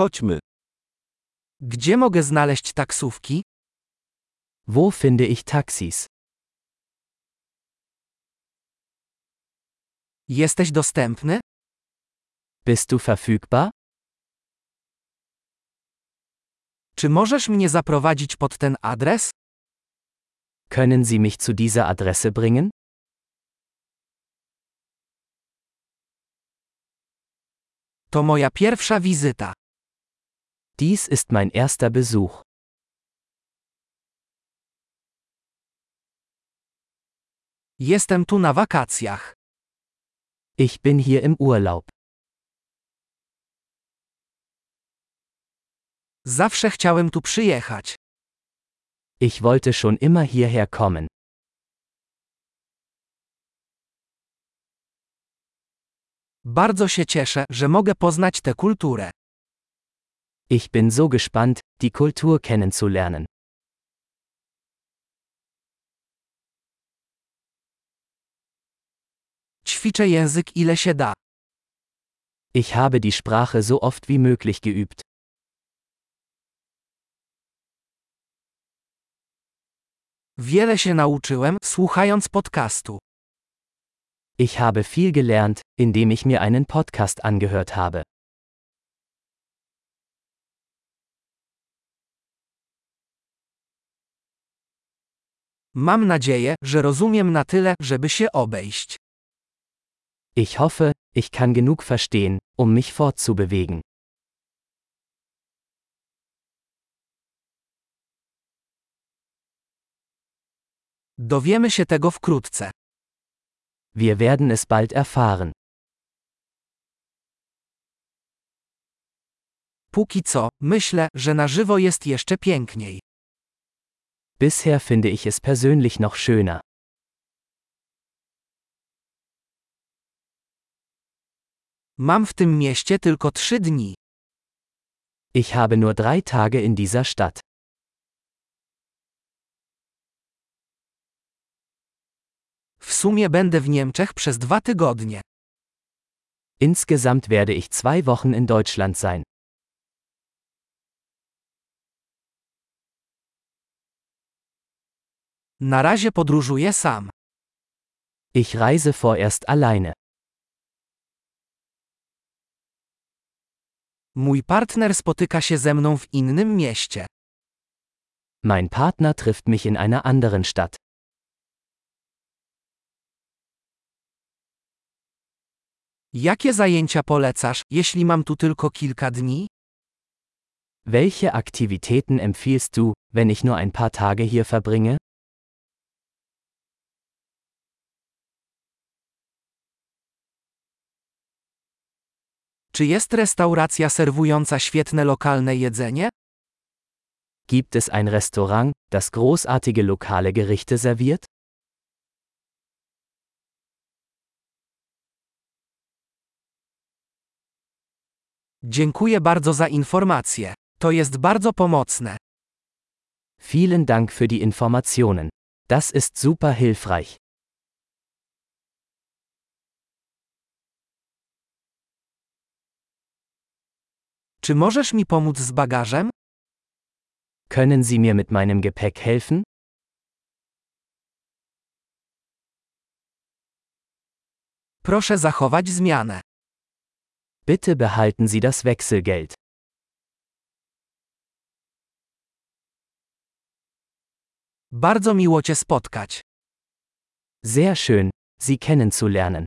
Chodźmy. Gdzie mogę znaleźć taksówki? Wo finde ich Taxis? Jesteś dostępny? Bist du verfügbar? Czy możesz mnie zaprowadzić pod ten adres? Können Sie mich zu dieser Adresse bringen? To moja pierwsza wizyta. Dies ist mein erster Besuch. Jestem tu na wakacjach. Ich bin hier im Urlaub. Zawsze chciałem tu przyjechać. Ich wollte schon immer hierher kommen. Bardzo się cieszę, że mogę poznać tę kulturę. Ich bin so gespannt, die Kultur kennenzulernen. Ćwiczę język ile się da. Ich habe die Sprache so oft wie möglich geübt. Wiele się nauczyłem, słuchając podcastu. Ich habe viel gelernt, indem ich mir einen Podcast angehört habe. Mam nadzieję, że rozumiem na tyle, żeby się obejść. Ich hoffe, ich kann genug verstehen, um mich fortzubewegen. Dowiemy się tego wkrótce. Wir werden es bald erfahren. Póki co, myślę, że na żywo jest jeszcze piękniej. Bisher finde ich es persönlich noch schöner. Mam w tym mieście tylko trzy dni. Ich habe nur drei Tage in dieser Stadt. W sumie będę w Niemczech przez dwa tygodnie. Insgesamt werde ich zwei Wochen in Deutschland sein. Na razie podróżuję sam. Ich reise vorerst alleine. Mój partner spotyka się ze mną w innym mieście. Mein Partner trifft mich in einer anderen Stadt. Jakie zajęcia polecasz, jeśli mam tu tylko kilka dni? Welche Aktivitäten empfiehlst du, wenn ich nur ein paar Tage hier verbringe? Czy jest restauracja serwująca świetne lokalne jedzenie? Gibt es ein Restaurant, das großartige lokale Gerichte serviert? Dziękuję bardzo za informacje. To jest bardzo pomocne. Vielen Dank für die Informationen. Das ist super hilfreich. Czy możesz mi pomóc z bagażem? Können Sie mir mit meinem Gepäck helfen? Proszę zachować zmianę. Bitte behalten Sie das Wechselgeld. Bardzo miło Cię spotkać. Sehr schön, Sie kennenzulernen.